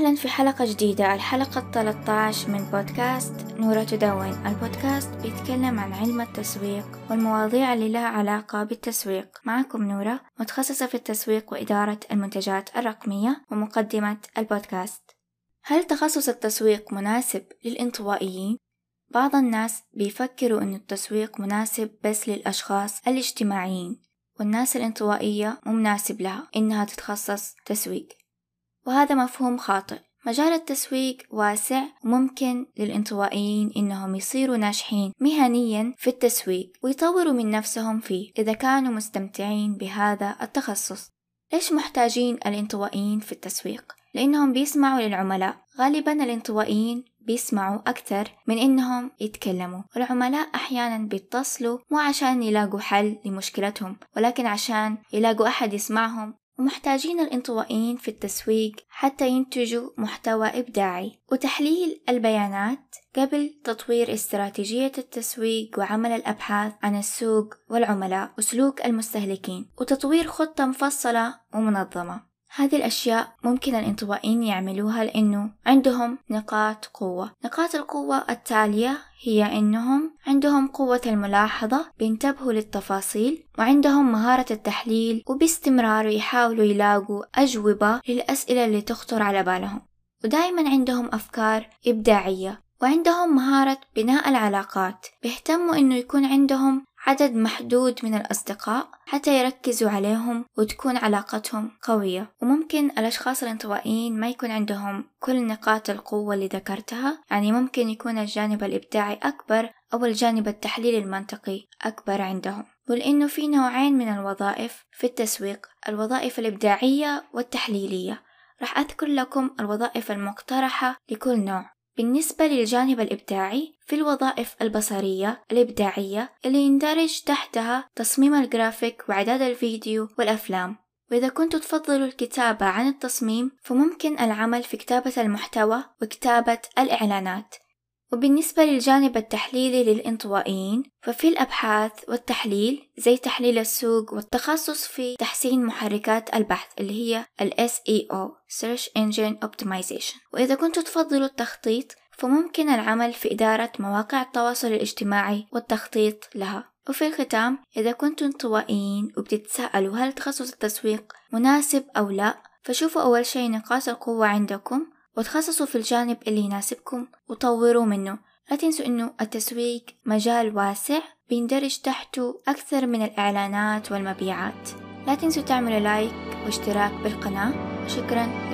أهلا في حلقة جديدة الحلقة 13 من بودكاست نورة تدون البودكاست بيتكلم عن علم التسويق والمواضيع اللي لها علاقة بالتسويق. معكم نورة متخصصة في التسويق وإدارة المنتجات الرقمية ومقدمة البودكاست. هل تخصص التسويق مناسب للانطوائيين؟ بعض الناس بيفكروا أن التسويق مناسب بس للأشخاص الاجتماعيين والناس الانطوائية مو مناسب لها إنها تتخصص تسويق. وهذا مفهوم خاطئ. مجال التسويق واسع وممكن للانطوائيين إنهم يصيروا ناجحين مهنيا في التسويق ويطوروا من نفسهم فيه إذا كانوا مستمتعين بهذا التخصص. ليش محتاجين الانطوائيين في التسويق؟ لأنهم بيسمعوا للعملاء. غالبا الانطوائيين بيسمعوا أكثر من إنهم يتكلموا. والعملاء أحيانا بيتصلوا مو عشان يلاقوا حل لمشكلتهم ولكن عشان يلاقوا أحد يسمعهم ومحتاجين الانطوائيين في التسويق حتى ينتجوا محتوى إبداعي. وتحليل البيانات قبل تطوير استراتيجية التسويق وعمل الأبحاث عن السوق والعملاء وسلوك المستهلكين وتطوير خطة مفصلة ومنظمة. هذه الأشياء ممكن الانطوائيين يعملوها لأنه عندهم نقاط قوة. نقاط القوة التالية هي أنهم عندهم قوة الملاحظة بينتبهوا للتفاصيل وعندهم مهارة التحليل وباستمرار يحاولوا يلاقوا أجوبة للأسئلة اللي تخطر على بالهم. ودائما عندهم أفكار إبداعية وعندهم مهارة بناء العلاقات بيهتموا إنه يكون عندهم عدد محدود من الأصدقاء حتى يركزوا عليهم وتكون علاقتهم قوية. وممكن الأشخاص الانطوائيين ما يكون عندهم كل نقاط القوة اللي ذكرتها يعني ممكن يكون الجانب الإبداعي أكبر أو الجانب التحليلي المنطقي أكبر عندهم. ولأنه في نوعين من الوظائف في التسويق الوظائف الإبداعية والتحليلية. راح أذكر لكم الوظائف المقترحة لكل نوع. بالنسبة للجانب الإبداعي في الوظائف البصرية الإبداعية اللي يندرج تحتها تصميم الجرافيك وإعداد الفيديو والأفلام. وإذا كنتوا تفضلوا الكتابة عن التصميم فممكن العمل في كتابة المحتوى وكتابة الإعلانات. وبالنسبة للجانب التحليلي للإنطوائيين ففي الأبحاث والتحليل زي تحليل السوق والتخصص في تحسين محركات البحث اللي هي ال SEO Search Engine Optimization. وإذا كنتوا تفضلوا التخطيط فممكن العمل في إدارة مواقع التواصل الاجتماعي والتخطيط لها. وفي الختام إذا كنتوا انطوائيين وبتتساءلوا هل تخصص التسويق مناسب أو لا فشوفوا أول شيء نقاط القوة عندكم وتخصصوا في الجانب اللي يناسبكم وطوروا منه. لا تنسوا إنه التسويق مجال واسع بيندرج تحته أكثر من الإعلانات والمبيعات. لا تنسوا تعملوا لايك واشتراك بالقناة. शुक्रिया